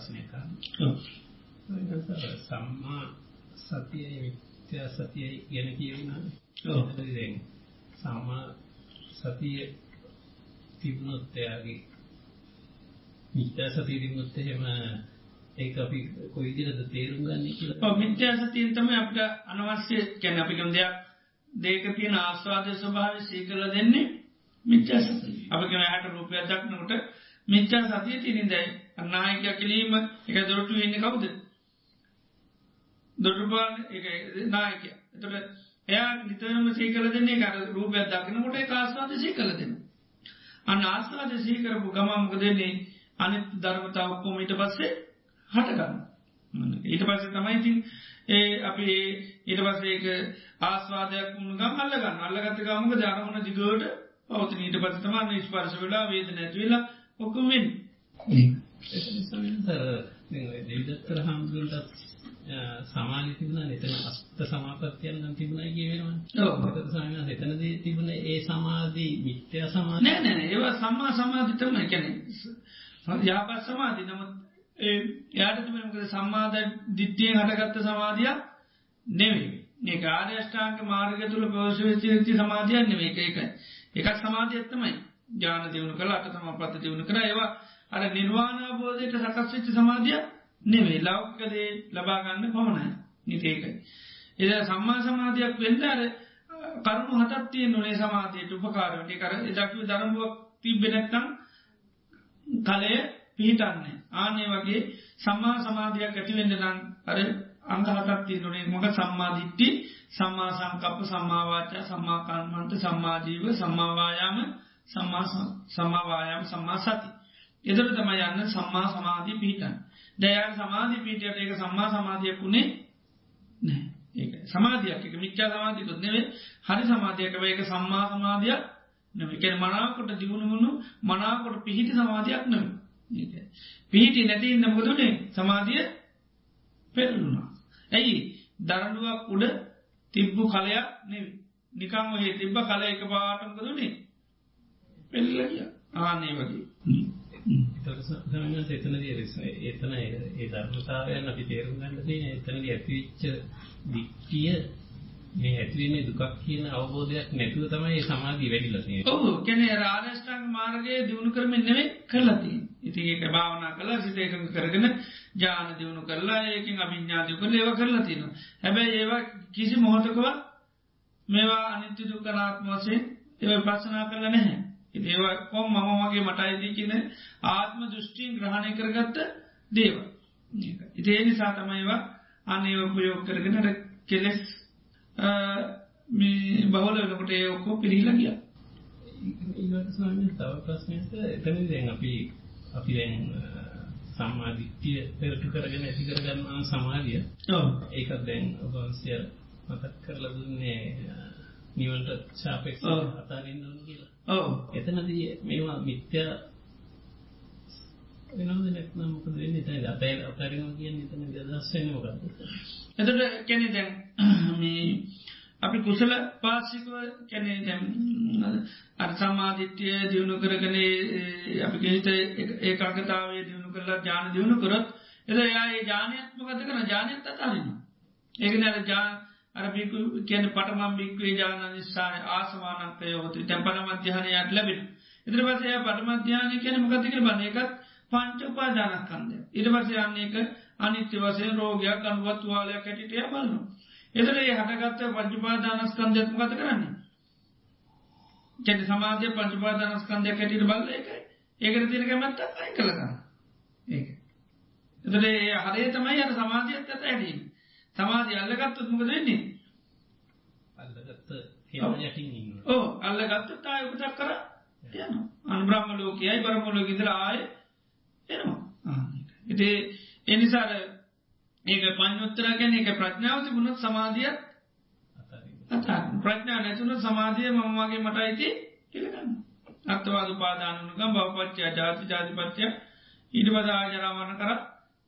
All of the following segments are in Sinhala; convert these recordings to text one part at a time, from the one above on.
ප්‍රශ්නයක සම්මා සතියයි මිත්‍යා සතියයි ගැන කියවුණ. සම්මා සතිය තිබුණොත් එයාගේ මිත්‍යා සතිය තිබුණොත් එහෙම ඒක අපි කොයි විදිහටද තේරුම් ගන්නේ කියලා. ඔව් මිත්‍යා සතියෙන් තමයි අපිට අනවශ්‍ය කියන්නේ අපි කියන දෙයක් දෙයක තියෙන ආස්වාදයේ ස්වභාවය සීකල දෙන්නේ මිත්‍යා සතිය. අපි කියන ඇහැට රූපයක් දක්නකොට මිත්‍යා සතිය තියෙනින්දයි අනායකයා කිලීම එක දොරටු වෙන්නේ කවුද? දොරටු පාන එක නායකයා. එතකොට එයා නිතරම සීකල දෙන්නේ කර රූපයක් දකිනකොට ඒක ආස්වාද සීකල දෙනවා. අන්න ආස්වාද සීකරපු ගමන් මොකද වෙන්නේ? අනිත් ධර්මතා ඔක්කොම ඊට පස්සේ හටගන්න. ඊට පස්සේ තමයි ඉතින් ඒ අපි ඊට පස්සේ ඒක ආස්වාදයක් වුණ ගම් අල්ලගන්න. අල්ලගත්ත ගමක ධර්මන දිගට පවතින ඊට පස්සේ තමයි ස්පර්ශ වෙලා වේදන ඇති වෙලා ඔක්කොම වෙන්නේ. දෙවිදත්තර හාමුදුරුවන්ටත් සමාධි තිබුණා එතන අස්ත සමාපත්තියන් නම් තිබුණා කියවෙනවා. ඔව්. ඒකත් සාමාන්‍යයෙන් එතනදී තිබුණ ඒ සමාධි මිත්‍යා සමාධි නෑ නෑ ඒවා සම්මා සමාධි තමයි කියන්නේ. යහපත් සමාධි නමුත් ඒ යාට තිබෙන මොකද සම්මාද දිට්ඨියෙන් හටගත්ත සමාධියක් නෙවෙයි. මේක ආර්ය අෂ්ටාංග මාර්ගය තුල ප්‍රවේශ සමාධියක් නෙවෙයි. ඒක ඒකයි. ඒකත් සමාධියක් තමයි. ඥාන දිනු කළා අට සමාපatti දිනු කරා ඒවා අර නිර්වාණ අවබෝධයට සකස් වෙච්ච සමාධියක් නෙවෙයි ලෞකික දේ ලබා ගන්න පමණයි. ඉතින් ඒකයි. එද සම්මා සමාධියක් වෙන්න අර කරුණු හතක් තියෙන උනේ සමාධියට උපකාර වෙන්නේ. කර එදක්ව ධර්මයක් තිබ්බේ නැත්නම් කලය පිහිටන්නේ. ආන්නේ වගේ සම්මා සමාධියක් ඇති වෙන්න නම් අර අංග හතක් තියෙන උනේ මොකද සම්මා දිට්ඨි, සම්මා සංකප්ප, සම්මා වාචා, සම්මා කම්මන්ත, සම්මා ජීව, සම්මා වායාම, සම්මා සම්මා වායාම, සම්මා සති. එතකොට තමයි යන්න සම්මා සමාධිය පිහිටන්නේ. දැයන් සමාධි පීටයට ඒක සම්මා සමාධියක් වුණේ නෑ ඒක සමාධයක්. එක මිච්චා සමාධිකුත් නෙවේ හරි සමාධයකව ඒක සම්මා සමාධයක් නකැන මනාකොට දියුණුවුණු මනාකොට පිහිටි සමාධයක් නව පිහිටි නැති නමකතුනේ සමාධිය පෙරලුණා ඇයි? දරඩුවක් උඩ තිබ්බු කලයක් නෙවි නිකං ඔහේ තිබ්බ කල එක පාටමකදුනේ පෙල්ලගිය ආනේ වගේ සමස එතනදී එතන ඒ ධර්මතාවයන් අපි තේරුම් ගන්න තියෙන එතනදී ඇතිවෙච්ච දික්කිය මේ ඇතිවෙන්නේ දුකක් කියන අවබෝධයක් නැතුව තමයි මේ සමාධිය වැඩිලා තියෙන්නේ. ඔව් කියන්නේ රාජස්ථාංග මාර්ගයේ දිනු කරමින් නෙවෙයි කරලා තියෙන්නේ. ඉතින් ඒක භාවනා කළා සිත එකඟ කරගෙන ඥාන දිනු කරලා ඒකෙන් අභිඥා දිනු කරලා ඒවා කරලා තියෙනවා. හැබැයි ඒවා කිසි මොහොතකවත් මේවා අනිත්‍ය දුක්ඛ අනාත්ම වශයෙන් ඒවා ප්‍රශ්නා කරලා නැහැ. ඒව කොම් මම වගේ මටයිදී කියන ආත්ම දෘෂ්ටියෙන් ග්‍රහණය කරගත්ත දේව. ඉති නිසා තමයිවා අනේව ප්‍රයෝග කරගෙනට කෙලෙස් බහල වෙනකොට ඔක්කෝ පිරිහිල ගිය. තව ප්‍රශ්නයට එතන දැන් අපි අපි දැන් සම්මාධිත්‍යය පෙරටු කරගෙන ඇති කරගන්නා සමාධිය ඒකත් දැන් ඔබන්සය මතත් කරලා නිවන්ට ශාපෙක් අතාරන්න කියලා. ඔව්. එතනදී මේවා මිත්‍යා වෙනවද නැත්නම් මොකද වෙන්නේ? එතන අපේ අපරිණම කියන්නේ එතන අදහස් වෙන්නේ මොකද්ද? එතකොට කියන්නේ දැන් මේ අපි කුසල පාසිකව කියන්නේ දැන් අර සමාධිත්‍ය දිනු කරගෙන අපි කිහිත ඒකාග්‍රතාවයේ දිනු කරලා ඥාන දිනු කරොත් එතකොට එයා ඒ ඥානයත් මොකද කරන ඥානයත් අතාරිනවා. ඒක නේද? ඥාන අර බිකු කියන පටමම් බික්වේ ජාන නිස්සාය ආසවානක්කය යොතු තැන් පරමධ්‍යානයක් ලැබෙන. ඉදිර පසය පටමධ්‍යානය කියන මකතික බන එකත් පංච උපාදානස්කන්දය. ඉට පස යන්නේක අනිත්‍ය වසය රෝගයක් අනුවත් වාලයක් හැටිටය බලන්න. එතර ඒ හටගත්ත පංචුපාදානස්කන්දයක්ම ගත කරන්නේ. කැට සමාධය පංචුපාදානස්කන්දයක් හැටිට බල්ල එකයි ඒකට තිරක මැත්ත අයි කළගන්න. ඒක. එතට ඒ හරේ තමයි අර සමාධියත් ඇත ඇඩීම. සමාධිය අල්ලගත්තොත් මොකද වෙන්නේ? අල්ලගත්ත යටින් ඉන්නවා. ඔව් අල්ලගත්තොත් ආයෙ උපතක් කර යනවා. අනුබ්‍රහ්ම ලෝකයයි බ්‍රහ්ම ලෝකෙ ඉඳලා ආයෙ එනවා. ඒ නිසා ඒක පඤ්ඤොත්තර කියන්නේ ඒක ප්‍රඥාව තිබුණොත් සමාධිය අතාරින්න. ප්‍රඥා නැතුණොත් සමාධිය මම වගේ මටයි tie කියලා ගන්න. අත්වාද උපාදානුකම් භවපච්චය ජාති ආජරා මරණ කර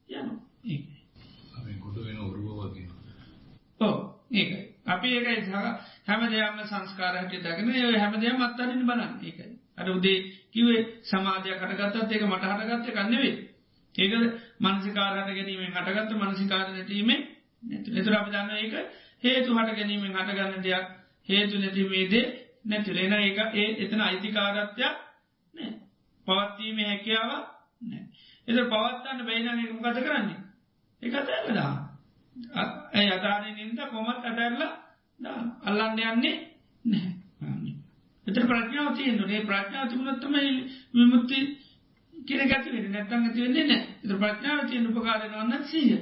යනවා. ඒක. අපි කොට වෙන ඔරුව වගේ. ඔව් ඒකයි. අපි ඒකයි හැම දෙයක්ම සංස්කාර හැටියට දගෙන ඒ හැම දෙයක්ම අත්හරින්න බලන්න. ඒකයි. අර උදේ කිව්වේ සමාධිය කටගත්තත් ඒක මට හටගත්ත එකක් නෙවෙයි. ඒක මනසිකාරහට ගැනීමෙන් හටගත්ත මනසිකාර නැටීමේ එතුර අපි දන්න ඒක හේතු හට ගැනීමෙන් හටගන්න දෙයක් හේතු නැතිමේදේ නැතිරෙන ඒක ඒ එතන අයිතිකාරත්වයක් නෑ පවත්වීම හැකියාව නෑ එත පවත්තන්න බැයින එක ගත කරන්නේ එක ඇල්ලදා ඇ අතාරය නින්ද කොමත් අටැල්ල අල්ලන්න යන්නේ නැහැ. එත ප්‍රඥාව තියන්නේ ප්‍රඥාව තිබුණොත්තම විමුත්ති කියර ගැතිවෙන නැත්තන් ඇතිවෙන්නේ නෑ එත ප්‍රඥාව තියන උපකාරයවන්න සීය.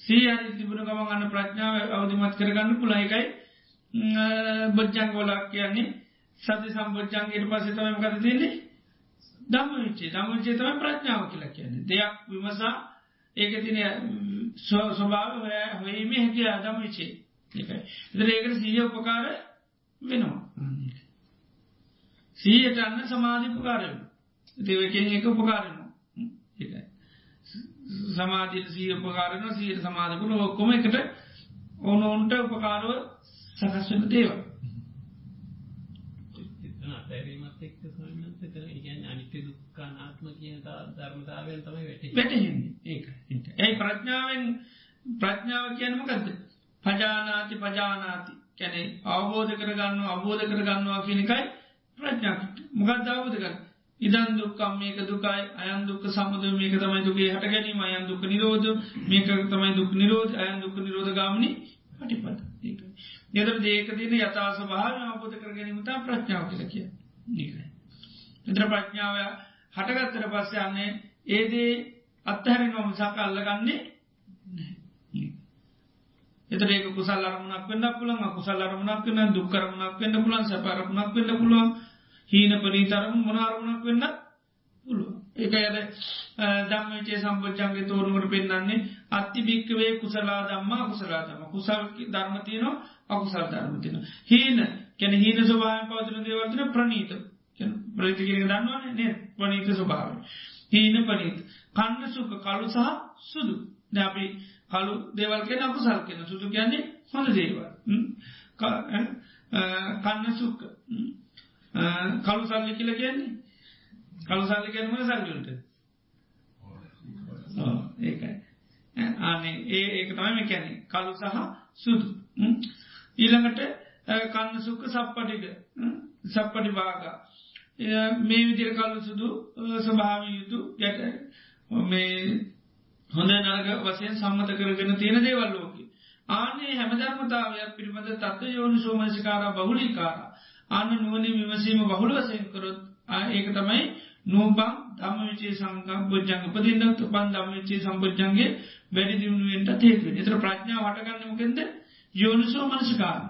සීහරි තිබුණ ගම ගන්න ප්‍රඥාව අවධමත් කරගන්න පුළයිකයි බොජ්ජංගෝලක් කියන්නේ සති සම්බෝජ්ජන්ගේට පස තමම කත තින්නේ දම විච්චේ දම විචේ තම ප්‍රඥාව කියලා කියන්නේ. දෙයක් විමසා ඒක තින ස්වභාව හොීම හැකිය අදම විචේ එකයි එතර ඒකට සීය උපකාර වෙනවා. සීයට අන්න සමාධිපකාරම දෙවකෙන් එක උපකාරනවා එකයි සමාධීත සීය උපකාරන සීයට සමාධකුල ඔක්කොම එකට ඕන ඔන්ට උපකාරව සකස්වන දේවල් අතැරීමත් එක්ක සමන්ත කර ගැන දුක්කානාත්ම කියන ධර්මතාවයෙන් තමයි වැට වැටහෙන්නේ ඒක. ඇයි ප්‍රඥාවෙන් ප්‍රඥාව කියනමකක්ද පජානාති පජානාති. කැනෙ අවබෝධ කරගන්න අවබෝධ කරගන්නවා කියනකයි ප්‍රඥාකට මොකත් අවබෝධ කර ඉදන් දුක්කම් මේක දුකයි අයන් දුක්ක සමුද මේක තමයි දුගේ හට ගැනීම අයන් දුක නිරෝධ මේක තමයි දුක් නිරෝධ අයන් දුක නිරෝධ ගාමනි පටිපට ඒක. ගෙදර දේක තින යතාස භාව අවබෝධ කර ගැනීමතා ප්‍රඥාව කර කිය නිකයි. එතර ප්‍රඥාව හටගත්තර පස්ස යන්නේ ඒදේ අත්තහැරෙන් වමසාක අල්ලගන්නේ එතර ඒක කුසල් අරමුණක් වන්න පුළන් කුසල් අරමුණක් වන්න දුක්කරමුණක් වන්න පුලන් සැපරමුණක් වන්න පුළුවන් හීන පනීතරම මොනාරමුණක් වන්න පුළුව ඒක ඇද දම්මචේ සම්පච්චන්ගේ තෝරනුවට පෙන්න්නන්නේ අත්ති භික්කවේ කුසලා දම්මා කුසලා දම කුසල් ධර්මතියනවා අකුසල් ධර්මතින හීන කැන හීන ස්වභාව පවතින දේවල්තින ප්‍රනීත ප්‍රතිකිර දන්නවන නේ ප්‍රනීත ස්වභාව හීන පනීත කන්න සුක කලු සහ සුදු. දැපි කලු දේවල් කියෙන අකුසල් කියෙන සුදු කියන්නේ හොඳ දේවල්. කන්න සුක්ක කලු සල්ලි කියල කියන්නේ? කලු සල්ලි කියනම සල්ලට ඒකයි. ආනේ ඒ ඒක තමයි කැනෙ කලු සහ සුදු. ඊළඟට කන්න සුක්ක සප්පටික සප්පටි භාගා මේ විදිර කලු සුදු ස්වභාව යුතු ගැට මේ හොඳ නරග වසයෙන් සම්මත කරගෙන තියෙන දේවල් ලෝක. ආනේ හැමධර්මතාවයක් පිළිබඳ තත්ව යෝනු සෝමංසිකාර බහුලිකාර. අන්න නුවනි විමසීම බහුල වසයෙන් කරොත් ඒක තමයි නූබං දම විචේ සංකම් බොජ්ජංග. උපදින්නත් පන් දම විචේ සම්බෝජ්ජන්ගේ වැඩි දියුණුවෙන්ට තේතු එතර ප්‍රඥා වටගන්නමකෙන්ද යෝනිසෝ මනසිකාර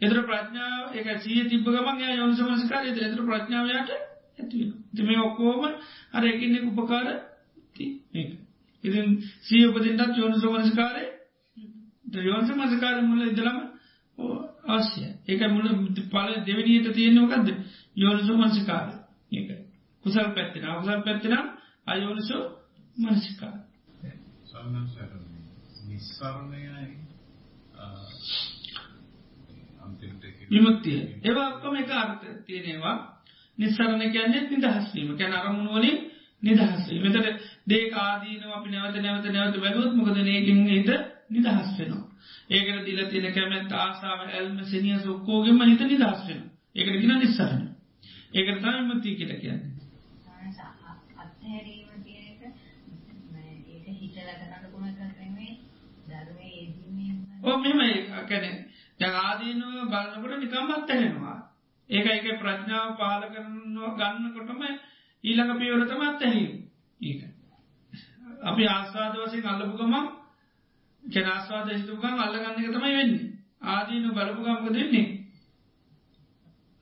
එතර ප්‍රඥාව එක සිය තිබ ගමන් යෝනිස මනසිකාර එත එතර ප්‍රඥාවයට ඇතිවෙන තිම ඔක්කෝම අර එකන්නෙ උපකාර ඉතින් සිය උපතින්ටත් යෝනිසෝ මනසිකාරය යෝනිස මනසිකාර මුල ඉදලම අවශ්‍ය ඒක මුල පල දෙවනියට තියෙන්නවකක්ද යෝනිසෝ මනසිකාර ඒක. කුසල් පැත්තින අවසල් පැත්තින අයෝනිසෝ මනසිකාර නිස්සරණයයි. විමුත්තිය ඒවා ඔක්කොම එක අර්ථ තියෙනවා. නිස්සරණ කියන්නේ නිදහස්වීම කැන අරමුණුවලින් නිදහස්වී මෙතට දේ ආදීනව අපි නැවත නැවත නැවත වැලුවත් මොකද නේකින් හිත නිදහස් වෙනවා. ඒකට දිල තියෙන කැමැත් ආසාාව ඇල්ම සනිය සොක්කෝගෙම හිත නිදහස් වෙන ඒකට ගෙන නිස්සරණ. ඒකට තම විමුත්තිය කියල කියන්නේ. අත්හැරීම කියන එක ඒක හිතලා කරන්න පුළුවන් එකක් නෙමෙයි ධර්මයේ යෙදීමේ ඕ මෙම කැනෙ දැන් ආදීනුව බලන්නකොට නිකම්මත් ඇහෙනවා. ඒක එක ප්‍රඥාව පාල කරනවා ගන්නකොටම ඊළඟ පියවරතම අත්ඇහීම ඒක. අපි ආස්වාද වසින් අල්ලපු ගමන් කෙනස්වාද හිතුකම් අල්ලගන්න එක තමයි වෙන්නේ. ආදීනු බලපුගම්ක දෙන්නේ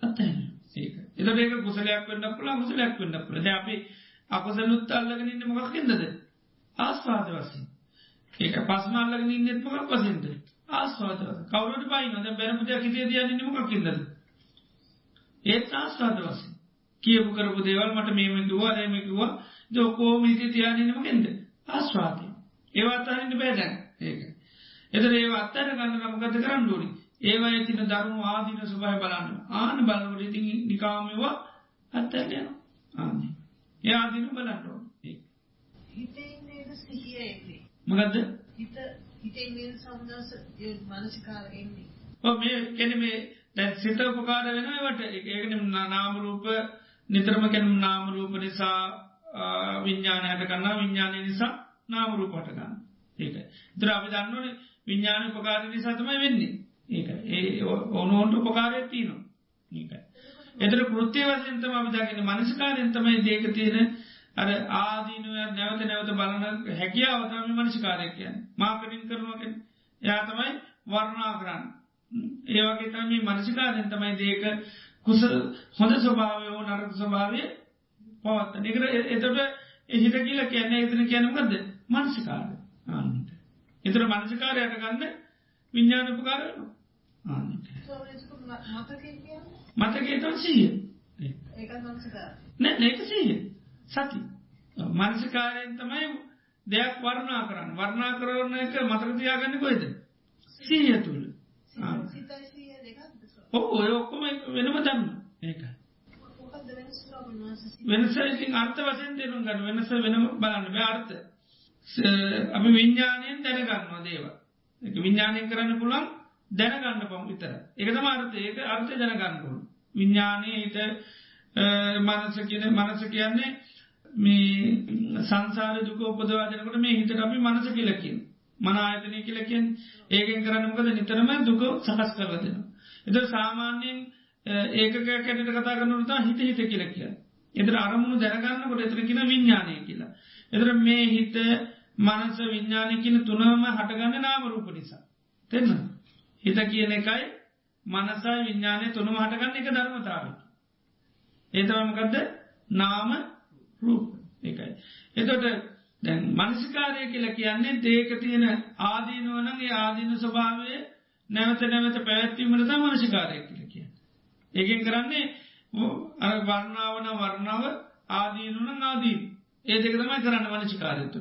අත්හ ඒක. එතට ඒක කුසලයක් වන්න පුලා කුසලයක් වන්න පුළ ද අපි අකුසලුත් අල්ලගෙන ඉන්න මොකක්කින්දද ආස්වාද වසින් ඒක පස්ම අල්ලගෙන ඉන්නෙත් මොකක් වසින්ද ආස්වාද කවුරට පයි නොද බැරපුදයක් හිතේ දයන්න මොකක්කින්දද ඒත් ආස්වාද වසින් කියපු කරපු දේවල් මට මේම කිවා රෑමකිවා දොකෝ මිති තියානීමකෙන්ද ආස්වාදය. ඒවාතාරන්න බෑදැන් ඒක. එතර ඒ අත්තර ගන්න නමගත කරන්න ඩෝනි ඒවා ඇතින දරුණු ආදීන සුභය බලන්න. ආන බලවට ඉතින් නිකාමවා අත්තරයන ආන්නේ. ඒ ආදීන බලන්නෝ. මොකද්ද? හිත හිතෙන් මේ සම්දස මානසිකාර එන්නේ. ඔව් මේ කියන්නේ මේ දැන් සිත උපකාර වෙනවා ඒවට ඒකනේ නාම රූප නිතරම කියන්නේ නාම රූප නිසා විඥානය හට ගන්නවා විඥානය නිසා නාම රූප හට ගන්නවා ඒකයි. ඒතර අපි දන්නෝනේ විඥාන උපකාර නිසා තමයි වෙන්නේ. ඒකයි. ඒ ඕනෝන්ට උපකාරයක් තියෙනවා. ඒකයි. එතර කෘත්‍ය වශයෙන් තමයි අපි දකින්නේ මනසිකාරයෙන් තමයි දේක තියෙන අර ආදීනුව නැවත නැවත බලන හැකියාව තමයි මනසිකාරය කියන්නේ. මාකටිං කරනවා කියන්නේ. එයා තමයි වර්ණනා කරන්නේ. ඒ වගේ තමයි මනසිකාරයෙන් තමයි දේක කුස හොඳ ස්වභාවය හෝ නරක ස්වභාවය පවත්ත. නිකර එතට එහිට කියල කියන්නේ එතන කියනමකද මනසිකාරය ආන්නට. එතර මනසිකාරයට ගන්න විඤ්ඥානපකාර මතකේ තන් සීය නෑ ඒක සීය සති. මනසිකාරයෙන් තමයි දෙයක් වර්ණා කරන්න. වර්ණා කරන එක මතකතියාගන්න කොයිද සීය තුළ. ඔහු ඔක්කොම වෙනම දන්න ඒක. වෙනස ඉතින් අර්ථ වසයෙන් තේරුම් ගන්න. වෙනස වෙනම බලන්න. බාර්ථ අපි විඤ්ඥානයෙන් දැනගන්නවා දේව එක විඤ්ඥානය කරන්න පුළන් දැනගන්න පම් විතර එක තම අර්ථ ඒක අර්ථ දැනගන්නපුළ විඤ්ඥානය හිත මනස කියන මනස කියන්නේ මේ සංසාර දුක උපදවාදනකට මේ හිතට අපි මනස කියලකින් මන ආයතනය කියලකින් ඒකෙන් කරන්නමකද නිතරම දුක සකස් කරල දෙනවා. එත සාමාන්‍යයෙන් ඒක කැටට කතා කරනතා හිත හිත කියල කිය. එතර අරමුණු දැනගන්නකොට එතර කියෙන විඤ්ඥානය කියලා. එතර මේ හිත මනස විඤ්ඥානය කියන තුනම හටගන්න නාමරූප නිසා. තෙන්න. හිත කියන එකයි මනසයි විඤ්ඥානය තුනම හටගන්න එක ධර්මතාවකි. ඒතමකදද නාම රූප එකයි. එතොට දැන් මනසිකාරය කියල කියන්නේ දේක තියෙන ආදීනුවනගේ ආදීන ස්වභාවය නැවත නැවත පැවැත්වීමට මනසිකාරය කියල කිය. ඒකෙන් කරන්නේ අර වර්ණාවන වර්ණාව ආදීනුන ආදී ඒ දෙක තමයි කරන්න මනසිකාරයතු.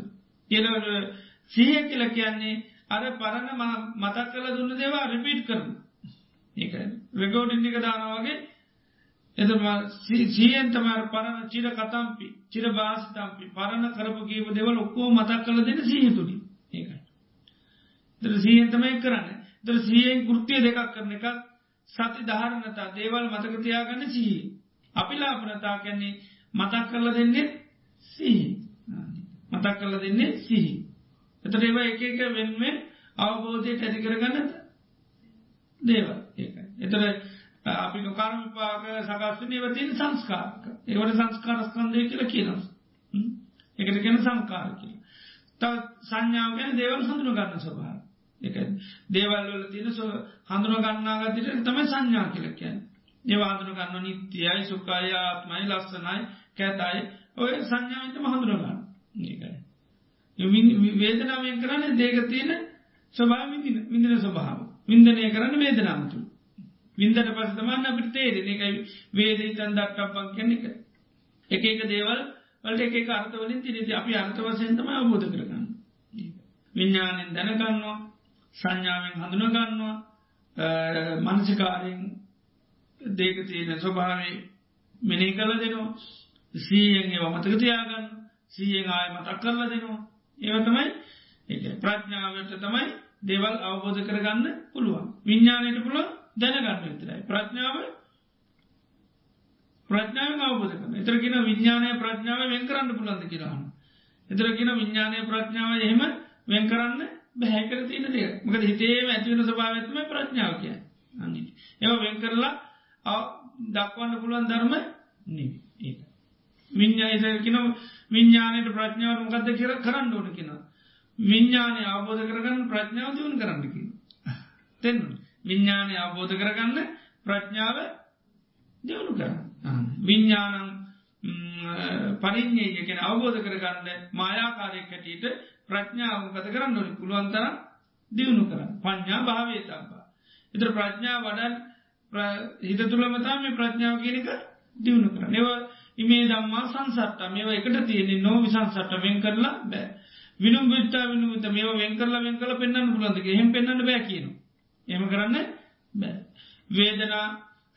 කියලවට සිය කියල කියන්නේ අර පරණ මතක් කල දුන්න දේවා රිපීට් කරන. ඒක රෙකෝඩින් එක දානවාගේ එතම සීයෙන් තමර පරණ චිර කතම්පි චිර භාසිතම්පි පරණ කරපු කීව දෙවල් ඔක්කෝ මතක් කල දෙන සීහතුනි ඒකයි. දර සීයෙන් තමයි කරන්න දර සීයෙන් කෘතිය දෙකක් කරන එකක් සති ධාරණතා දේවල් මතකතියාගන්න සී. අපිලාපනතා කැන්නේ මතක් කරල දෙන්නේ සිහි මතක් කරල දෙන්නේ සිහි. එතට ඒවා එක එක වෙන්වෙන් අවබෝධයට ඇති කරගන්නද දේව ඒකයි. එතර අපි කර්ම විපාක සකස්වන ඒවතින් සංස්කාරක ඒවට සංස්කාරස්කන්දය කියල කියනවා. එකට ගැන සංකාර කිය. තව සංඥාව ගැන දේවල් හඳුන ගන්න ස්වභාව. එක දේවල්වල තින සො හඳුන ගන්නාගතිට තම සංඥා කියලකයන්. ඒවාදන ගන්න නිත්‍යයයි සුකාය ආත්මයි ලස්සනයි කැතයි ඔය සංඥාවිතම හඳුන ගන්න ඒකයි. වේදනාවෙන් කරන්න දේක තියෙන ස්වභාව විඳින ස්වභාව. වින්දනය කරන්න වේදනාමතු. වින්දට පස තමන්න අපිට තේරෙන එකයි වේදී තන් දක්ටප්පක් කැන එක. එක එක දේවල් වලට එක අර්ථවලින් තිරිති අපි අර්ථ වසයෙන්තම අවබෝධ කරගන්න. විඤ්ඥානෙන් දැනගන්නවා සංඥාවෙන් හඳුනගන්නවා මනසිකාරයෙන් දේක තියෙන ස්වභාවේ මෙනේ කල දෙනවා. සීයෙන් ඒව මතක තියාගන්න සීයෙන් ආය මතක් කරල දෙනවා. ඒවතමයි ප්‍රඥාවට තමයි දෙවල් අවබෝධ කරගන්න පුළුවන්. විඤ්ඥානයට පුළුව දැනගන්න විතරයි. ප්‍රඥාව ප්‍රඥාව අවබෝධ කරන එතරගෙන විඤ්ඥානය ප්‍රඥාව වෙන් කරන්න පුළන්ද කියලාන්න එතරගෙන විඤ්ඥානය ප්‍රඥාව එහෙම වෙන් කරන්න බැහැකර තියන දේ. මක හිතේම ඇතිවෙන ස්භාවත්ම ප්‍රඥාව කිය අනි ඒව වෙන් කරලා දක්වන්න පුළුවන් ධර්ම නෙවී විඤ්ඥායිසකින විඤ්ඥානයට ප්‍රඥාවට මොකක්ද කියර කරන්න ඕන කියෙන විඤ්ඥානය අවබෝධ කරගන්න ප්‍රඥාව දියුණ කරන්න කිය තෙන්න විඤ්ඥානය අවබෝධ කරගන්න ප්‍රඥාව දියුණු කරන්න විඤ්ඥානං පරිින්්ඥය කියෙන අවබෝධ කරගන්න මායාකාරයක් හැටියට ප්‍රඥාව කත කරන්න ඕනි පුළුවන්තර දියුණු කරන්න පඥ්ඥා භාවය තබා. එතර ප්‍රඥා වඩන් හිත තුළමතා මේ ප්‍රඥාව කියනක දියුණු කර. නව ඉමේ දම්මා සංසට්ට මේව එකට තියෙන නෝ විසංසට්ට වෙන් කරලා බෑ. විනුම් විට්ටා විනුත මේ වෙන් කරලා වෙන් කල පෙන්න්න පුලන්දගේ හෙම පෙන්න්න බෑ කියන. එම කරන්න බෑ. වේදනා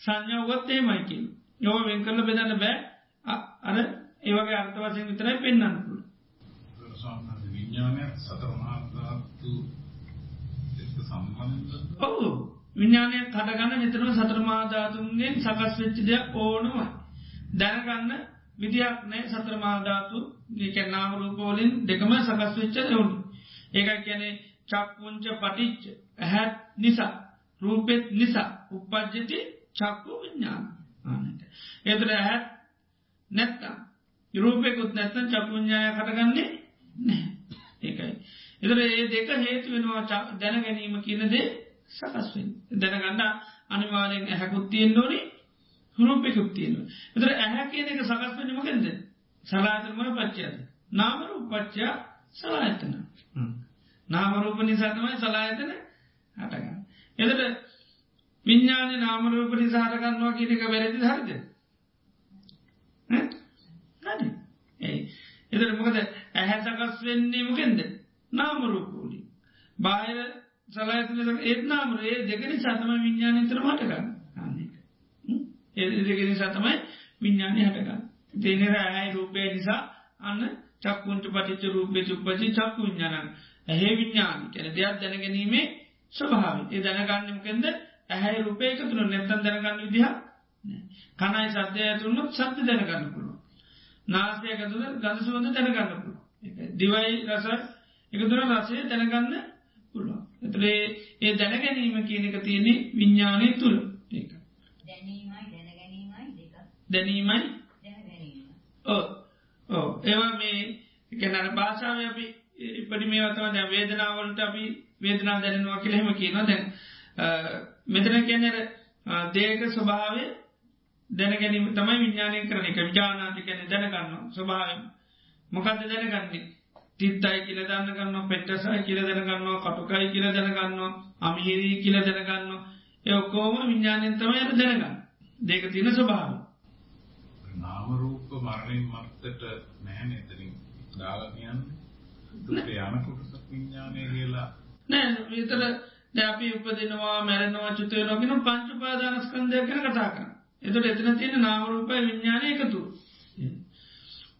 සංඥාවගත් ඒමයිකින්. යොව වෙන් කරල බෙදන්න බෑ අර ඒවගේ අර්ථ වසයෙන් විතරයි පෙන්න්න පුළ. සාමාන්‍ය විඥානය සතර මහා ධාතු එක්ක සම්බන්ධ ඔවු විඤ්ඥානය කටගන්න නිතරම සතරමාධාතුන්ගෙන් සකස් වෙච්චි දෙයක් ඕනමයි. දැනගන්න විදියක් නෑ සතරමාධාතු නාම රූපෝලින් දෙකම සකස් වෙච්ච යවුණු. ඒකයි කියැනෙ චක්කුංච පටිච්ච ඇහැත් නිසා රූපෙත් නිසා උපද්ජති චක්කු විඤ්ඥාන ආනට. එතර ඇහැත් නැත්තා රූපෙකුත් නැත්තන් චක්කුඥාය කටගන්නේ නෑ ඒකයි. එතර ඒ දෙක හේතු වෙනවා දැන ගැනීම කියනදේ සකස්වෙන් දැනගන්න අනිවාරෙන් ඇහැකුත්තියෙන් ඩෝනි රූපෙකුත්තියෙන. එතර ඇහැ කියන එක සකස් වනීමකෙන්ද සලාතමන පච්චයද. නාමරු පච්චා සලායතන. නාමරූප නිසාතමයි සලායතන හටගන්න. එතට විඤ්ඥාන නාමරූප නිසාහටගන්නවා කියන එක වැරදි හරිද. එතට මොකද? ඇහැ සකස් වෙන්නේ මොකෙන්ද? නාමරූපූලි. බාහිර සලායතන ඒත් නාමරේ දෙකනි සතම විඤ්ඥානතර මටගන්න ඒ දෙකනි සතමයි විඤ්ඥානය හටගන්න. තේනර ඇයි රූපය නිසා අන්න චක්කුන්ට පටිච්ච රූපය චුප්පචි චක්කු විඤ්ඥානන් ඇහේ විඤ්ඥාන කැන දෙයක් දැනගැනීමේ ස්වභාව ඒ දැනගන්නමකෙන්ද ඇහැයි රූපය එකතුර නැත්තන් දැනගන්න විදිහ කනයි සද්‍යය ඇතුරන්නු සත්‍ය දැනගන්න පුළුව. නාස්තය ඇතුර ගඳ සුවඳ දැනගන්න පුළුව. දිවයි රස එකතුර රසය දැනගන්න පුළුව. එතරේ ඒ දැනගැනීම කියනක තියෙනෙ විඤ්ඥානය තුළ ඒක. දැනීමයි. ඕ ඕ ඒවා මේ එකනර භාෂාව අපි ඉපඩි මේ වතම දැ වේදනාවලට අපි වේදනා දැනෙනවා කියලහෙම කියනවා. දැන් මෙතන කියන්නර දේක ස්වභාවය දැනගැනීම තමයි විඤ්ඥානය කරන එක. විජානාති කැන දැනගන්න ස්වභාවය මොකක්ද දැනගන්නේ? තිත්තයි කියල දන්න ගන්න පෙට්ටසයි කියල දැනගන්නවා කටුකයි කියල දැනගන්නවා අමිහිරී කියල දැනගන්න එයොකෝම විඤ්ඥානයෙන් තමයි යට දැනගන්න. දෙක තින ස්වභාව නාමරූප මරණින් මත්තට නැහැ එතරින් දාලතියන්න දුට යන කොටසක් විඤ්ඥානය කියලා. නෑ විතර දැපි උපදිනවා මැරෙනවා චුතය නොගෙන පංචු පාදානස්කන්දය කන කතා කරන එතට එතන තියෙන නාමරූපය විඤ්ඥානය එකතු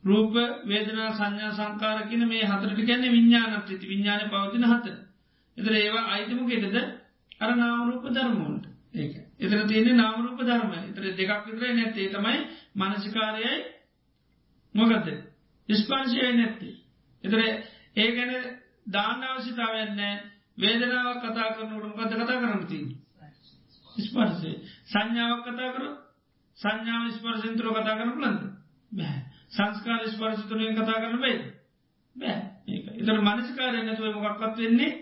රූප වේදනා සංඥා සංකාරකින මේ හතරට ගැන්න විඤ්ඥානට ති විඤ්ඥාන පවතින හතර. එතර ඒවා අයිතම කෙටද අර නාමරූප ධර්මෝන්ට ඒක. එතර තියෙන නාමරූප ධර්ම එතර දෙකක් විතරයි නැත්තේ. තමයි මනසිකාරයයි. මොකද. ස්පර්ශය නැත්තේ. එතර ඒ ගැන දාන්න අවශ්‍යතාවයන්නෑ වේදනාවක් කතා කරනට මොකද කතා කරනති. ස්පර්සේ සංඥාවක් කතා කර සංඥාව ස්පර්සින්තුර කතා කරන ලන්ද බෑ. සංස්කාර ස්පර්ශතුරයෙන් කතා කරන බයි බෑ. එතර මනසිකාරය නැතුව මොකක්වත් වෙන්නේ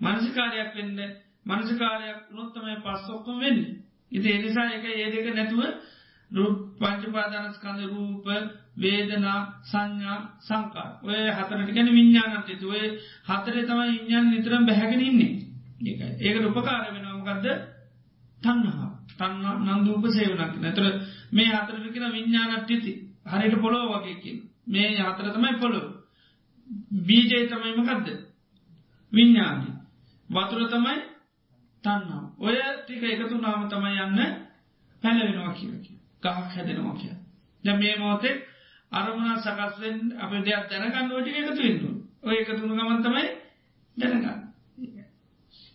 මනසිකාරයක් වෙන්න මනසිකාරයක් නොත්තමයි පස්සොක්කොම වෙන්න. ඉති එනිසා එක ඒ දෙක නැතුව රූප පංචපාදානස්කන්ද රූප වේදනා සංඥා සංකා ඔය හතරට ගැන විඤ්ඥානට තුවේ හතරේ තමයි ඉඥාන නිතරම් බැහැගෙන ඉන්නේ. ඒකට උපකාර වෙනවාමකක්ද තන්නහා තන්න නන්දූප සේවනක් නැතර මේ හතරකින විඤ්ඥානත් තිති හරිට පොලෝ වගේකින් මේ හතර තමයි පොළොව. බීජය තමයිමකක්ද විඤ්ඥානි වතුර තමයි තන්නම් ඔය ටික එකතු නාම තමයි යන්න පැලවෙනවා කියකි ගහක් හැදෙනවා කිය ද මේ මෝතෙක් අරමුණ සකස්වෙන් අප දෙයක් දැනගන්න ෝටික එකතු ඉන්නු ඔය එකතුුණු ගමන් තමයි දැනගන්න.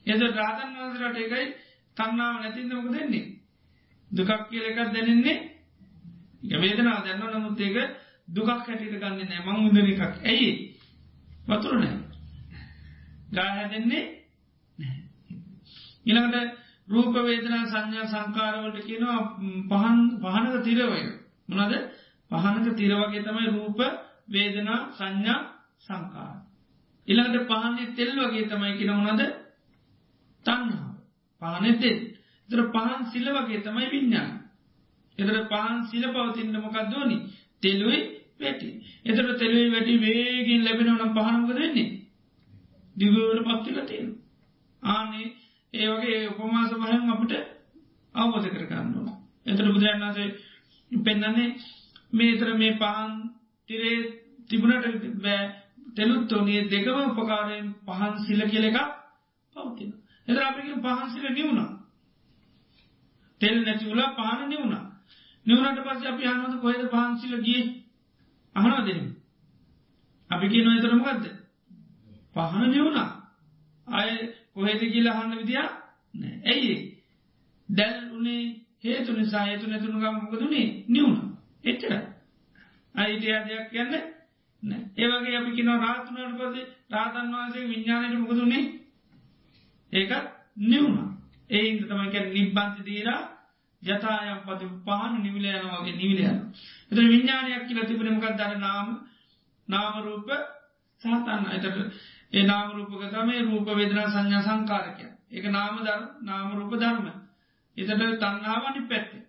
එද රාතන් වන්සරට එකයි තන්නාව නැතින්නමක දෙන්නේ දුකක් කියල එකක් දැනෙන්නේ වේදනාව දැන්න නමුත් ඒක දුකක් හැටිට ගන්න නෑ. මං උදන එකක්. ඇයි? වතුර නෑ. ගා හැදෙන්නේ ඉළඟට රූප වේදනා සංඥා සංකාරවලට කියනවා පහන් පහනක තිරවය මොනද පහනක තිරවගේ තමයි රූප වේදනා සංඥා සංකාර. ඉළඟට පහන්නේ තෙල් වගේ තමයි කියෙන මොනද තන්හා පහනෙතෙල් තර පහන් සිල වගේ තමයි විඤ්ඥාන. එතර පහන් සිල පවතින්න මොකක් දෝනි තෙල්ලුයි වැටි. එතර තෙලුයි වැටි වේගෙන් ලැබෙන නම් පහනමක දෙන්නේ. දිගවට පත්තිල තියෙන. ආනේ ඒ වගේ උපමාස භයන් අපට අවබෝධ කරගන්නවා. එතර බුදුරන්නාසේ පෙන්නන්නේ මේතර මේ පහන් තිරේ තිබුණට බෑ තෙලුත්තෝනිය දෙකම උපකාරයෙන් පහන් සිල කියල එක පවතින. එතර අපික පහන් සිල නිවුණා. තෙල් නැතිවලා පහන නිවුණා. නිවනට පස්ස අපි හනද කොහෙද පහන්සිල ගිය අහනවා දෙන. අපි කිය නොතරමගත්ද පහන නිවුණා අය කොහෙද කියලා හන්න විදිිය ඇයි දැල් උනේ හේතු නිසා හේතු නැතුුණු ගම්මකදුනේ නිවුණ. එච්චර අයිටයා දෙයක් කියන්න ඒවගේ අපි කිනව රාතුනට පසේ රාතන් වහන්සේ විඤ්ඥානයට මොකදුන්නේ ඒකත් නිවුණ. ඒන්ද තමයික නිබ්බන්ති දීරා ජතායම් පති පහන නිවිලයන වගේ නිවිලයන එත විඤ්ඥානයක් කියල තිබෙනමකක් දර නාම නාමරූප සහතන්න එතට ඒ නාමරූපක තමයි රූප වේදනා සංඥා සංකාරකය එක නාම ධර්ම නාමරූප ධර්ම. එතට තන්නාවනි පැත්තේ.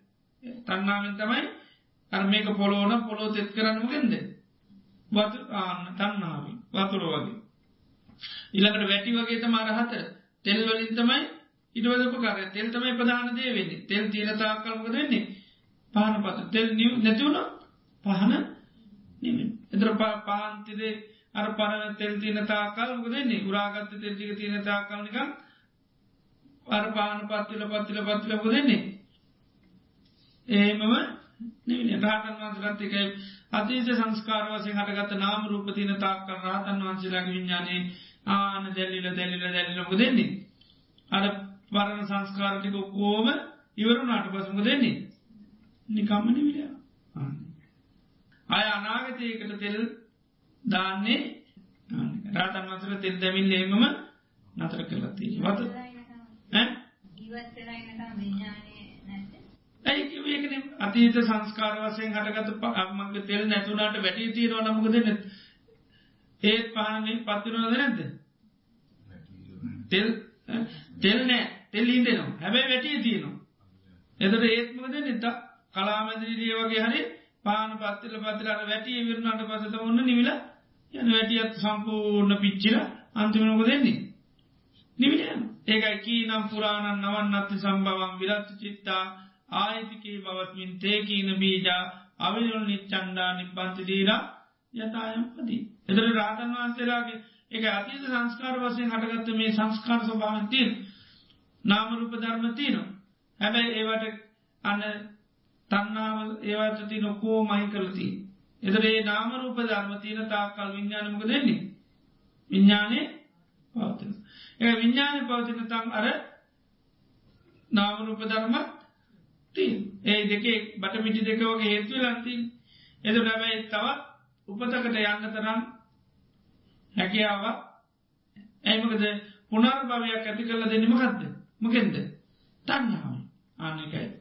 තන්නාවෙන් තමයි අර්මේක පොලෝන පොලෝ තෙත් කරන්නමගෙන්ද වතු ආන්න තන්නාවී වතුර වගේ. ඉළඟට වැටි වගේ තම අරහත තෙල් වලින් තමයි ඉටවදප කර තෙල් තමයි ප්‍රධාන දේ වෙන්නේ. තෙල් තීනතා කල්මක දෙන්නේ පහන පත. තෙල් නිිය නැතිවුණ පහන නිමින් එතර පාන්තිදේ අර පරන තෙල් තියන තාකල්මක දෙන්නේ උරාගත්ත තෙල්ටික තියෙන තාකල්නිකම් අර පාන පත්තිල පත්තිල පත්තිලක දෙන්නේ ඒමම රාතන් වන්සලත්තිකයි අතීත සංස්කාර වසය හටගත නාම රූපතින තාක්කල් රාතන් වන්සේලාගේ විඤ්ඥානයේ ආන දැල්ලිල දැල්ලිල දැල්ලක දෙන්නේ අර වරණ සංස්කාරටික කෝම ඉවරුණට පසුම දෙන්නේ නිකම්මන විඩ අය අනාගතයකට තෙල් දාන්නේ රාතන් වන්සල තෙල් දැමින් ලේමම නතර කරලති වත? ඇයිඒකන අතීත සංස්කාර වසයෙන් හටගත පමගේ තෙල් නැතුනාට වැටි තීරව නමුකද නැ ඒත් පහනේ පත්තිනවද නැද්ද? තෙල් තෙල් නෑ. තෙල් ඉදනවා හැබැයි වැටිය තියනවා. එතට ඒත්මකද නිත කලාමැදිරිය වගේ හරි පාන පත්තිල පතිරට වැටිය විරණට පසත ඔන්න නිවිල යන වැටියත් සම්පූර්ණ පිච්චිල අන්තිමනක දෙන්නේ නිවිලයන ඒකයි කී නම් පුරාණන් නවන් අත්ති සම්බවම් විරත්තු චිත්තා ආයිතිකේ බවත්මින් තේකීන බීජා අවිරුල් නිච්චන්ඩා නිපන්තිදීරා යතායම් පදී. එතර රාතන් වහන්සේලාගේ එක අතීත සංස්කාර වසයෙන් හටගත්ත මේ සංස්කාර ස්වභාවන්තිීන් නාමරූප ධර්මතියනවා. හැබැයි ඒවට අන්න තන්නාව ඒවතති නොකෝ මහි කරලති. එතරේ නාමරූප ධර්මතියන තාකල් විඤ්ඥානමක දෙන්නේ. විඤ්ඥානය පවතින. ඒ විඤ්ඥානය පවතින තන් අර නාමරූප ධර්මත් තිී ඒ දෙකේ බට මිටි දෙක වගේ හේතුව ලන්තින් එද නැබැයි තවත් උපතකට යන්න තරම් හැකියාව ඇයිමකද පුනර් භවයක් ඇති කරල දෙන්නමකක්ද මකෙන්ද? තන්නාව ආනකයි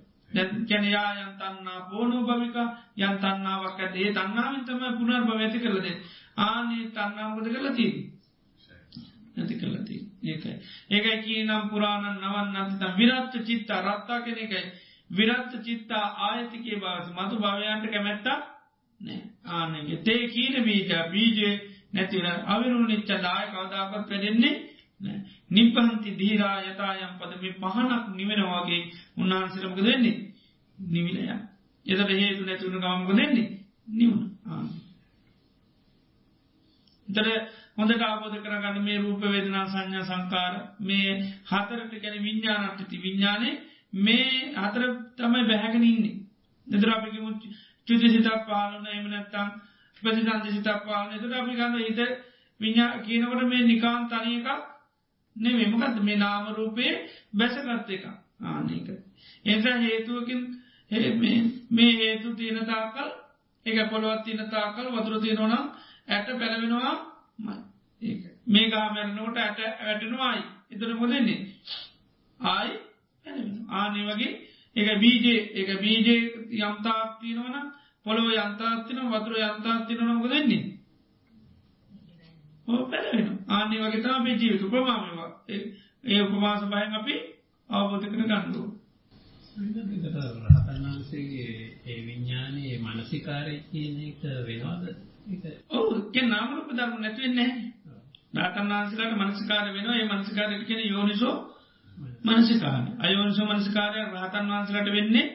කැනයා යන්තන්නා පෝනෝ භවික යන්තන්නාවක් ඇත. ඒ තන්නාවෙන් තම පුනර් භව ඇති කරලද ආනේ තන්නාවකද කරලතිී නැති කරලති ඒකයි. ඒකයි කී නම් පුරාණන් නවන් අතිතම් විරත්ත චිත්තා රත්තා කෙනෙකයි විරත්ත චිත්තා ආයතිකේ බවස මතු භවයන්ට කැමැත්තා නෑ ආනගේ තේ කීන බීජ බීජය නැතිව අවිරු නිච්ච දාය කවදාකත් පැඩෙන්නේ නිපහන්ති දීරා යතායම් පද මේ පහනක් නිවෙනවාගේ උන්වහන්සරමක දෙන්නේ නිවිලය එතට හේතු නැතිවුණ ගමක දෙන්නේ නිවුණ. ආන තර හොඳට ආබෝධ කරගන්න මේ රූප වේදනා සංඥා සංකාර මේ හතරට ගැන විඤ්ඥානටති විඤ්ඥානය මේ හතර තමයි බැහැගෙන ඉන්නේ. දෙදර අපිකි මුච් චුති සිතක් පාලන එමනැත්තම් ප්‍රතිතන්ති සිතක් පාලන. එතට අපි ගන්න හිත විඤ්ඥා කියනකට මේ නිකාන් තනය එකක් නෙමේ මොකද මේ නාම රූපයේ බැසගත්ත එක? ආනක එස හේතුවකින් මේ හේතු තියෙන තාකල් එක පොළොවත් තියන තාකල් වතුර තියෙනවනම් ඇට පැළවෙනවා මේ ගාමැරනකොට ඇට වැටෙනවායි. එතන මොදන්නේ? ආයි ආනේ වගේ එක බීජේ එක බීජේ යම්තාක් තියෙනවන පොළොව යන්තාත්තින වතුර යන්තාත්තින නොක දෙන්නේ පැලෙන ආන්නේ වගේ තම මේ ජීවිත ප්‍රමාමවා ඒ උපවාස බයන් අපි අවබෝධ කර ගන්නුව රහතන්වහන්සේගේ ඒ විඤ්ඥානයේ මනසිකාරය කියන එක වෙනවාද? ඔහු නාමරූප ධර්ම නැතිවෙන්නේ රාතන්වහන්සේලාට මනසිකාර වෙනවා. ඒ මනසිකාරයට කියෙන යෝනිසෝ මනසිකාර අයෝනිසෝ මනසිකාරය රහතන් වහන්සලට වෙන්නේ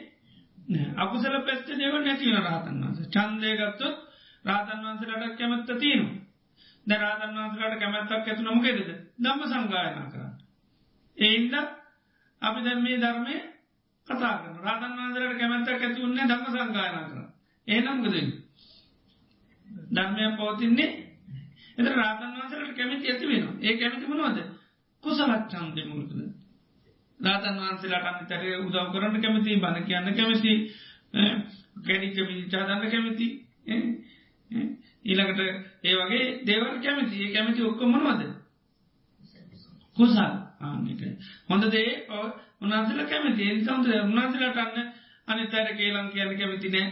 අකුසල පැත්ත දෙව නැතිවන රහතන් වන්ස චන්දය ගත්තොත් රාතන් වන්සලට කැමැත්ත තියෙනවා ද රාතන් වන්සලට කැමැත්තක් ඇතු නොමකෙදද දම්ම සංගායනා කරන්න. ඒන්ද අපි දැන් මේ ධර්මය කතා කරන රාතන් වන්සලට කැමැත්තක් ඇති උන්න දම්ම සංගායනා කර ඒනම්ගද ධර්මය පවතින්නේ එත රාතන් වහන්සලට කැමති ඇති වෙන ඒ කැමති මනවද? කුසලත් චන්දය මුල්කද රාතන් වහන්සේලාට අනිතර උදව් කරන්න කැමති බණ කියන්න කැමති කැඩිච්ච පිචාදන්න කැමති ඊළඟට ඒ වගේ දේවල් කැමති. ඒ කැමති ඔක්කොමනවද කුසල්. ආනක හොඳ දේ උනාසල කැමති. එනිසාන්ද උනාසලට අන්න අනිතර කේලම් කියන්න කැමති නෑ.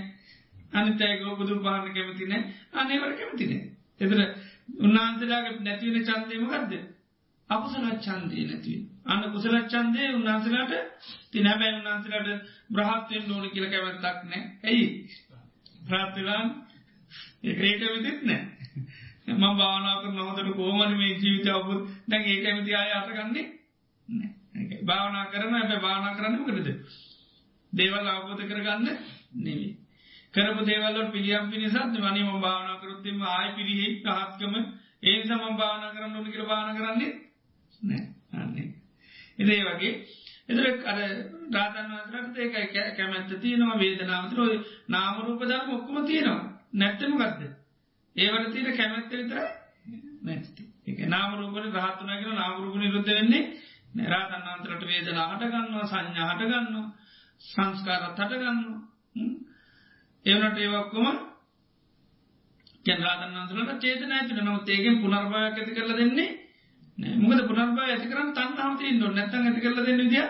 අනිතයක බුදු පාන්න කැමති නෑ. අනේවට කැමති නෑ. එතර උන්නාන්සලාගේ නැතිවෙන චන්දයමකක්ද අකුසලත් චන්දය නැතිව අන්න කුසලත් චන්දය උන්නාන්සලාට තිනැබැයි උන්නාන්සලට බ්‍රහත්වයෙන් ඕන කියල කැවත්තක් නෑ. ඇයි? ප්‍රාත්තිලාන් ඒක විදිත් නෑ. ම භාවනාක නොහතට කෝමන මේ ජීවිත අවපු දැන් ඒක ඇමති අය අටගන්නේ භාවනා කරන ඇබ භාවනා කරන්න කරද දේවල් අවබෝධ කරගන්න නෙවී කරපු දේවල්ලට පිළියම් පිනිසත් වනීම භාවනා කරුත්තිම ආය පිරිහෙ පහත්කම. ඒ සම භාවනා කරන්න ඕනි කර භාන කරන්නේ නෑ. අන්නේ එදේ වගේ. එදර අර රාතන් වසරට ඒකයි කැමැත්ත තියෙනවා වේදනාවතර ඔය නාමරූපධර්ම ඔක්කම තියෙනවා. නැත්තම ගත්ද ඒවට තියෙන කැමැත්ත විතර නැති එක නාමරූපන රහත්තුනගෙන නාමරූප නිරුද්ධ වෙන්නේ නැරාතන් අන්තරට වේදනා හටගන්නවා සංඥා හටගන්නවා සංස්කාරත් හටගන්න ඒවනට ඒවක්කොම කැන්රාතන් අන්සලට චේතන ඇතින නමුත් ඒකෙන් පුනර්භායක් ඇති කරල දෙන්නේ මොකද පුනර්භා ඇති කරන්න තන්නාව තිීන්න නැතන් ඇති කරල දෙන්න විදිිය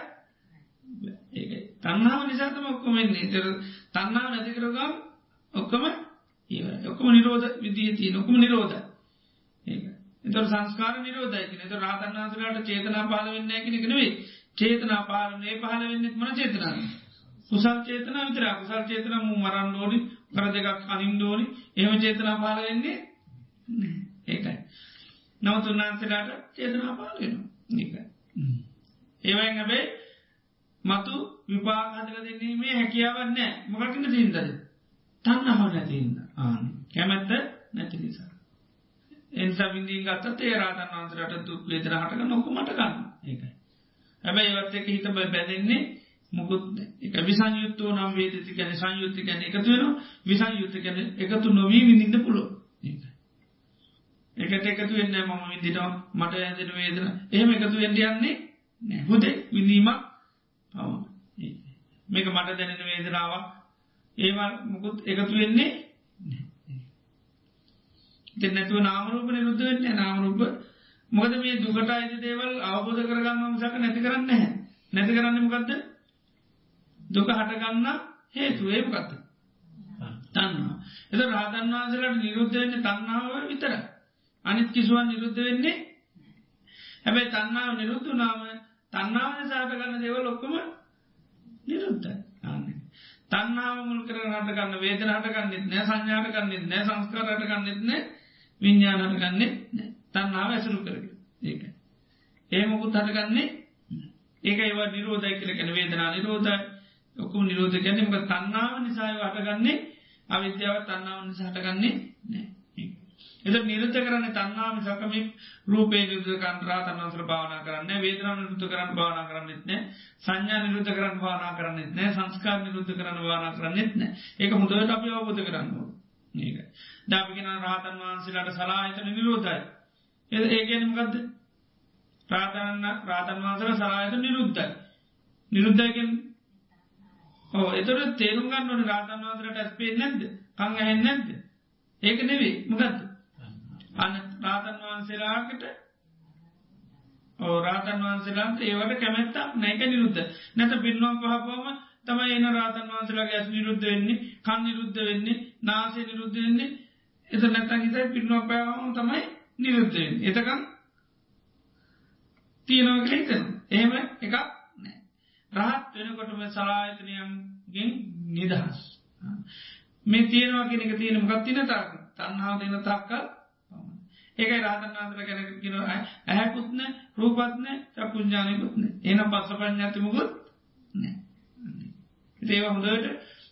ඒ තන්නාව නිසාතම ඔක්කොමෙන්නේ තර තන්නාව නැතිකරගම් ඔක්කොම ඒ ඔක්කොම නිරෝධ විදිී තිය නොකුම නිරෝධ එතර සංස්කාර නිරෝධයකන එත රාතන් වන්සලට චේතනා පාල වෙන්න ඇකිනෙ නෙවේ චේතනා පාලනේ පහල වෙන්නෙත් මන චේතනාව කුසල් චේතන විතර කුසල් චේතන මු මරන්න ඕනි කර දෙකක් අනින්දෝනි එහම චේතනා පාල වෙන්නේ ඒකයි. නවත් උන්නාන්සලාට චේතනා පාලෙන ඒවයි හැබේ මතු විපාහදක දෙන්නීමේ හැකියාවන්නෑ මොකකින්න තිීන්දද තන්න හව නැතින්න ආන කැමැත්ත නැති නිසා. එන්සා විඳී ගත්ත ඒරාතන් වන්සරට දුක් වේදර හටක නොකුමට ගන්න. ඒකයි. හැබැයි ඒවත් එක හිත බැදෙන්නේ මුකුත් එක විසංයුත්තෝ නම් වේදති කැන සංයුත්ති කැන එකතු වෙන විසංයුත්ත කැන එකතු නොවී විඳින්න පුලො එකට එකතු වෙන්න මම විදිනවා මට ඇදෙන වේදන. එහෙම එකතු වෙන්ඩ යන්නේ නෑ. හොදේ විඳීමක් පව මේක මට දැනෙන වේදනාවක්. ඒවා මුකුත් එකතු වෙන්නේ දෙන්නැතුව නාමරූප නිරුද්ධ වෙන්නේ නාමරූප මොකද මේ දුකට අයිති දේවල් අවබෝධ කරගන්න මිසක නැති කරන්න හැ නැති කරන්න මොකක්ද දුක හටගන්න හේතුවේ. මොකක්ද තන්නවා එත රාතන් වහන්සලට නිරුද්ධ වෙන්නේ තන්නාව විතර අනිත් කිසුවන් නිරුද්ධ වෙන්නේ හැබැයි තන්නාව නිරුද්ධ නාම තන්නාව සාට ගන්න දේව ලොක්කම නිරුද්ධ තන්නාව මුල් කර හට ගන්න වේදන හට ගන්නෙත් නෑ සංඥාට ගන්නෙත් නෑ සංස්කාරට ගන්නෙත් නෑ විඤ්ඥානට ගන්නෙත් නෑ. තන්නාව ඇසරු කරග ඒක. ඒමකුත් හටගන්නේ ඒක ඒවා නිරෝධය කර කැන වේදනා නිරෝධයි. ඔක්කුම නිරෝධ ගැනීමක තන්නාව නිසාය හටගන්නේ අවිද්‍යාව තන්නාව නිසා හටගන්නේ නෑ. එද නිරුද්ධ කරන්න තන්නාම සකම රූපේ නිරුද්ධ කන්රා තන්නසර භාවනා කරන්න වේදනා නිරුද්ධ කරන්න භාවනා කරන්නෙත්න සංඥා නිරුද්ධ කරන්න භාවනා කරන්නෙත් නෑ සංස්කාර නිරුද්ධ කරන්න භාවනා කරන්නෙත් නෑ ඒක මුදවට අපි අවබෝධ කරන්න ඒක දාපිගෙන රාතන් වහන්සේලාට සලාහිතන නිරෝධයි ඒගැනමකක්ද ප්‍රාතන්න ප්‍රාතන් වහන්සර සලායත නිරුද්ධයි. නිරුද්ධයකෙන් ඕ එතොට තේරුම් ගන්න ඕන රාතන් වහන්සරට ඇස්පේ නැද්ද? කං ඇහෙන් නැද්ද? ඒක නෙවේ මොකක්ද අන රාතන් වහන්සේලාකට ඕ රාතන් වහන්සේලාන්ට ඒවට කැමැත්තක් නැක නිරුද්ධ. නැත පින්නුවම් පහපුවම තමයි එන රාතන් වහන්සේලාගේ ඇස් නිරුද්ධ වෙන්නේ කන් නිරුද්ධ වෙන්නේ නාසේ නිරුද්ධ වෙන්නේ. එත නැතන් හිතයි පින්නුවක් පෑවම තමයි නිරුද්ධයෙන් එතකම් තියනව හිතන එහෙම එකක් නෑ රහත් වෙනකොටම සලායතනයන්ගෙන් නිදහස්. මේ තියෙනවා කෙනෙක තියෙන මකත්තින තාක තන්හාාව දෙන තක්කල් ඒකයි රාතන් අන්තර කැනකින ඇහැකුත්න රූපත්න චකුඥානයකුත්න එන පස්ස පඥාතිමකුත් ඒව හොඳට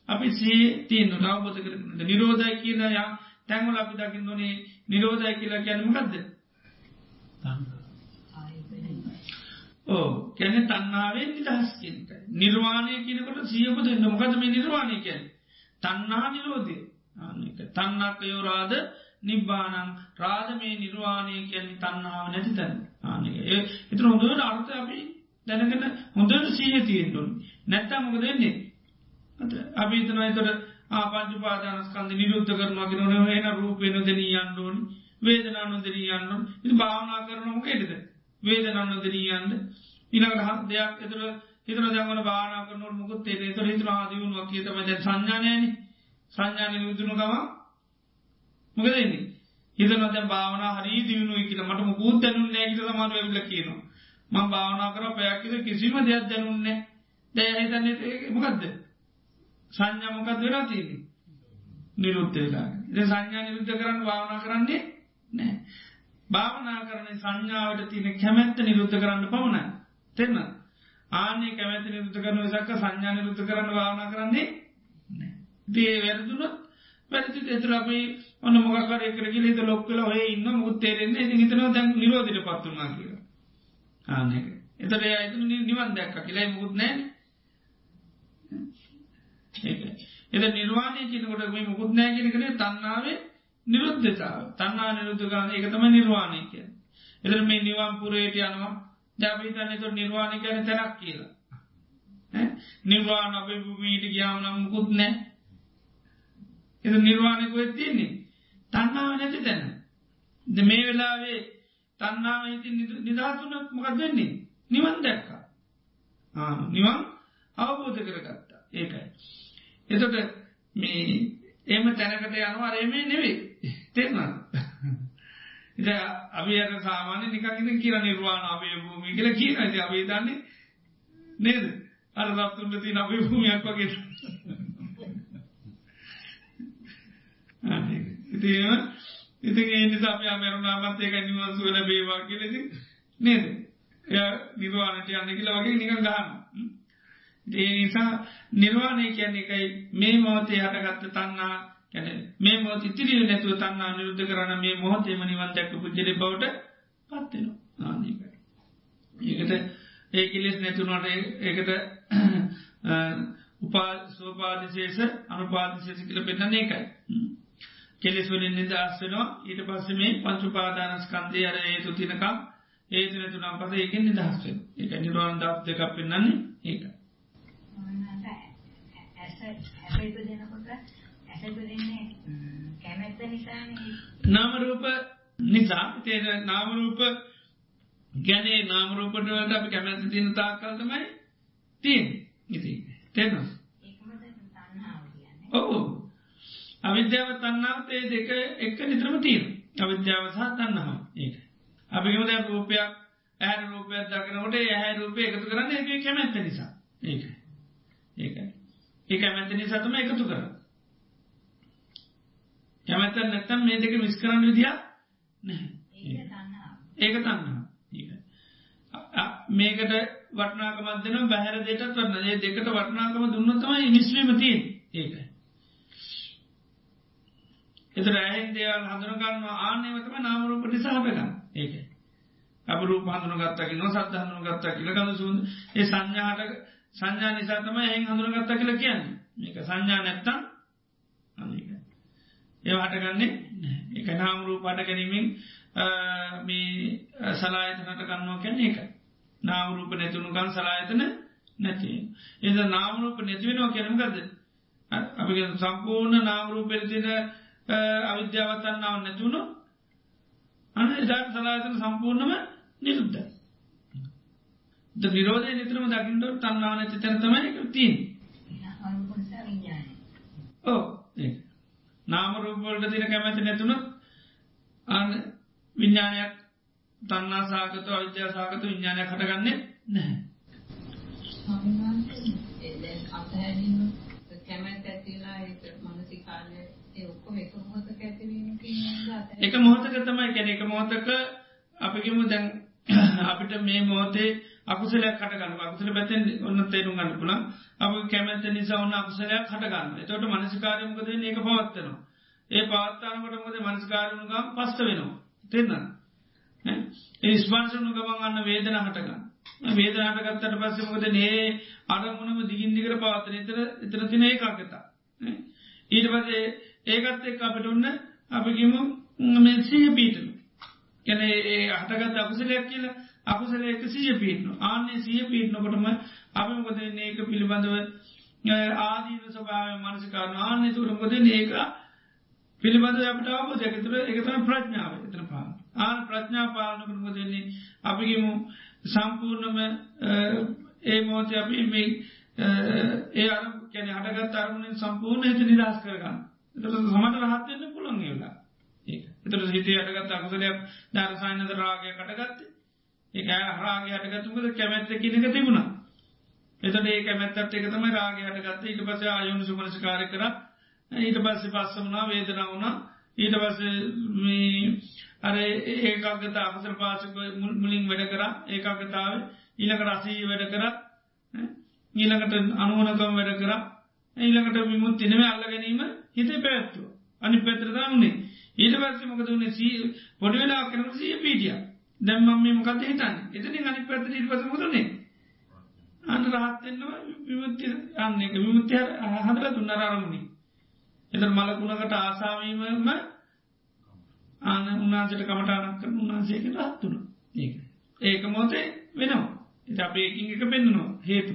අපි සේ තියන්න රවබත කරන නිරෝධය කියන යා තැන්වල අපි දකිින් නොනේ නිරෝධය කියලා කියැනමකක්ද ඕ කැන තන්නාවේ නිදහස් කියනට නිර්වාණය කියනකොට සියපද නොකද මේ නිර්වාණය කියැන තන්නා නිරෝධය. තන්නක්කයෝරාද නිබ්බානං රාජමේ නිර්වාණය කියන්නේ තන්නාව නැති තැන. ආනක එතර හොඳට අර්ථ අපි දැනගෙන හොඳට සීහ තියෙන්ටුන් නැත්තම් මොක දෙන්නේ අභීතනයි තොට ආපංච පාදානස්කන්ද නිරුද්ධ කරනවා කිරන හන රූපයන දෙනී අන්ඩුවන් වේදනානු දෙනී අන්නුන් ඉති භාවනා කරනම කෙටද වේදනන්න දෙනී අන්ඩ ඉනකට හත් දෙයක් එතර හිතර දමන බානා කරනු මුකුත් තේ තොර හිතර ආදියුණුවක් කියතම දැ සංඥානයන සංඥාන විදුණු ගම මොක දෙන්නේ හිතන දැ භාවන හරි දියුණු කියල. මට මුකුත් දැනුන් නෑගට සමාර වෙල්ල කියනවා. මං භාවනා කර පැයක්කිද කිසිම දෙයක් දැනුන්නේ දැයහිතන්නේ මොකක්ද සංඥමකත් වෙලා තියන්නේ? නිරුද්ධ වෙලා. සංඥා නිරුද්ධ කරන්න භාවනා කරන්නේ නෑ භාවනා කරන සංඥාවට තියන කැමැත්ත නිරුද්ධ කරන්න පමණ තෙන්න ආනේ කැමැති නිරුද්ධ කරන සක්ක සංඥා නිරුද්ධ කරන්න භාවනා කරන්නේ දේ වැරදුනොත් වැරදි එතර අපි ඔන්න මොකර එකරග හිත ලොක්කල ඔය ඉන්න මුත් තේරෙන්නේ ති හිතන දැන් නිරෝධට පත්තුනා කිය ආනක එතට අයිතු නිවන් දැක්ක කියලයි මුකුත් නෑ එද නිර්වාණය කියනකොට මේ මුකුත් නෑ කියෙනකනේ තන්නාවේ නිරුද්ධතාව. තන්නා නිරුද්ධගාන එක තම නිර්වාණය කිය එදර මේ නිවන් පුරේට යනවා. ජාපීතන්න තුො නිර්වාණය කැන තැනක් කියලා. නිර්වාණ අපේ භූමීට ගියාව නම් මුකුත් නෑ එ නිර්වාණයක වෙත්තින්නේ තන්නාව නැති තැන. ද මේ වෙලාවේ තන්නාව හිති නිදහසුනක් මොකක් දෙන්නේ නිවන් දැක්කා. නිවන් අවබෝධ කරගත්තා. ඒකයි. එතොට මේ එම තැනකට යනවා. රේමේ නෙවෙයි. තෙරනා ඉත අවියට සාමාන්‍ය නිකකින කියර නිර්වාණ අපේ භූමි කියල කියන ඇති අපේ දන්නේ නේද? අර සත්තුන්ට තින අපේ භූමියක් වගේ. ඉතිම ඉතින් ඒ නිසා අපි අමරුණාමත් ඒක නිවන්සු වෙන බේවා කියලෙති නේද? එය නිර්වාණට යන්න කියලා වගේ නිකන් ගහන්න ඒ නිසා නිර්වාණය කියන්නේ එකයි. මේ මොහොතේ හටගත්ත තන්නා කැන මේ මොහොත ඉතිරිය නැතුව තන්නා නිරුද්ධ කරන මේ මොහොතේම නිවන් දැක්ක පුද්ජලි බවට පත්වෙනවා ආනකයි ඒකට ඒ කිලෙස් නැතුනට ඒකට උපා සෝපාදිශේෂ අනුපාදිශේෂ කියල පෙන්නන එකයි කෙලෙස් වලින් නිදහස් වෙනවා. ඊට පස්සේ මේ පංචුපාදානස්කන්දය අර ඒතු තිනකම් ඒතුන තුනම් පස ඒකෙන් නිදහස් වෙන එක නිර්වාණ දක් දෙකක් පෙන්න්නන්නේ ඒක. නාමරූප නිසා තේද නාමරූප ගැනේ නාමරූපටවට අපි කැමැති තින තාකල් තමයි තියෙන් ඉති තෙනවා ඔහු අවිද්‍යාව තන්නාව ඒ දෙක එක්ක නිත්‍රම තියෙන අවිද්‍යාව සහ තන්නාව ඒක. අපිම දැ රූපයක් ඇහ රූපයක් දකිනකොට ඇහැ රූපය එකතු කරන්න එක කැමැත්ත නිසා. ඒක. ඒක. ඒ කැමැත්ත නිසාතම එකතු කර කැමැත්ත නැත්තම් මේ දෙක මිස් කරන්න විදිිය ඒක තන්නා මේකට වටනාකමත්දන බැහර දෙට කරන්න ඒ දෙකට වටනාකම දුන්නතමයි නිස්වීම තියෙන් ඒකයි එත රෑහෙන් දේවල් හඳුනගන්න ආනයවතම නාමරූප නිසාහටගන්න ඒක. අප රූප හඳුන ගත්තකි නො සත් හඳුන ගත්තා කියල කඳ සුන් ඒ සංඥාහට සංඥා නිසාතම එහි හඳුන ගත්තා කියල කියන්නේ. මේක සංඥා නැත්තම් ඒවාට ගන්නේ එක නාමරූ පට ගැනීමෙන් මේ සලායතනට ගන්නවා කැන එක නාමරූප නැතුුණුකන් සලායතන නැති එද නාමරූප නැතිවෙනවා කැනගද අපි සම්පූර්ණ නාමරූ පෙරතින අවිද්‍යාවතන්නාව නැතිවුණු අන එදාට සලාතන සම්පූර්ණම නිරුද්ධ ද විරෝධය නිතරම දකිින්ට තන්නාව නැති තැනතමයි තිීන් ඕ නාමරූපවලට තින කැමැති නැතුන අන්න විඤ්ඥානයක් තන්නා සාගත අවිද්‍යා සාගත විඤ්ඥානය කටගන්නේ නැහැ. කැමැත් ඇතිලා මනසිකාලය එක මොහතක තමයි කැන එක මොහතක අපිගේම දැන් අපිට මේ මෝතේ අකුසලයක් කටගන්න අකුසල පැතෙන් ඔන්න තේරුම් ගන්න පුළ අප කැමැත නිසා ඔන්න අකුසලයක් කටගන්න තොට මනසිකාරයමකද ඒක පවත්වනවා. ඒ පවත්තානකටමද මනස්කාරනුගම් පස්ස වෙනවා. තින්න ඒ ස්පන්සනු ගමන් අන්න වේදන හටගන්න වේදනාටගත්තට පස්සමකද නේ අරමුණම දිගින්දිකර පවත්තන එතර එතර තින ඒ කාකතා ඊට පසේ ඒකත් එක් අපට ඔන්න අපිගිම මේ සීහ පීටන කැන ඒ හටගත් අකුසලයක් කියලා අකුසලයක සීය පීටනු ආන්නේ සීය පීටනකොටම අපමකොද ඒක පිළිබඳව ආදීන සභාව මනසිකාරන ආන්‍ය තුරකොද ඒක පිළිබඳ අපට අවබෝධ එකතුර එකතම ප්‍රඥාව. එතන පා ආන ප්‍රඥා පාලනකරම දෙන්නේ අපිගේමු සම්පූර්ණම ඒ මෝත අපි මේ ඒ අර කැන හටගත් අරමුණෙන් සම්පූර්ණ හිත නිදස් කරගන්න. සමට රහත්වන්න පුළන් ඒලා එතර හිතේ අටගත් අකුසලයක් ධරසායනද රාගය කටගත්ත ඒ හරාගේ අටගත්තුමද කැමැත්ත කියනක තිබුණා. එතට ඒ කැමැත්තත් එක තම රාගේ අටගත්ත. ඊට පස අයුණු සුමනස්කාර කර. ඊට පස්ස පස්සමනා වේදන වුණා. ඊට පස්ස අර ඒකගත අකුසර පාසක මුලින් වැඩ කර. ඒකාගතාව ඊළඟ රසී වැඩ කරත් ඊළඟට අනුවනකම් වැඩ කර. ඊළඟට විමුත් තිනව අල්ල ගැනීම හිත පැත්තුව අනි පැත්‍රදාන්නේ ඊට පස්සේ මොකද වනේ? සී පොඩි වෙලා කරන සිය පීටිය දැම්මම් මේ මොකද හිතන්න? එතනි අනි පැත්ත ඊට පස මුදනේ අන්න රහත්තෙන්නවා විමුත්ති අන්න එක විමුත්තිය හදල තුන්නරාරමුණි එත මලකුණකට ආසාවීමම ආන උන්නාසට කමටානක් කරන උන්නාසේකට රත්තුන ඒක. ඒක මොතේ වෙනවා. එත අප ඒකින් එක පෙන්න්නනවා හේතු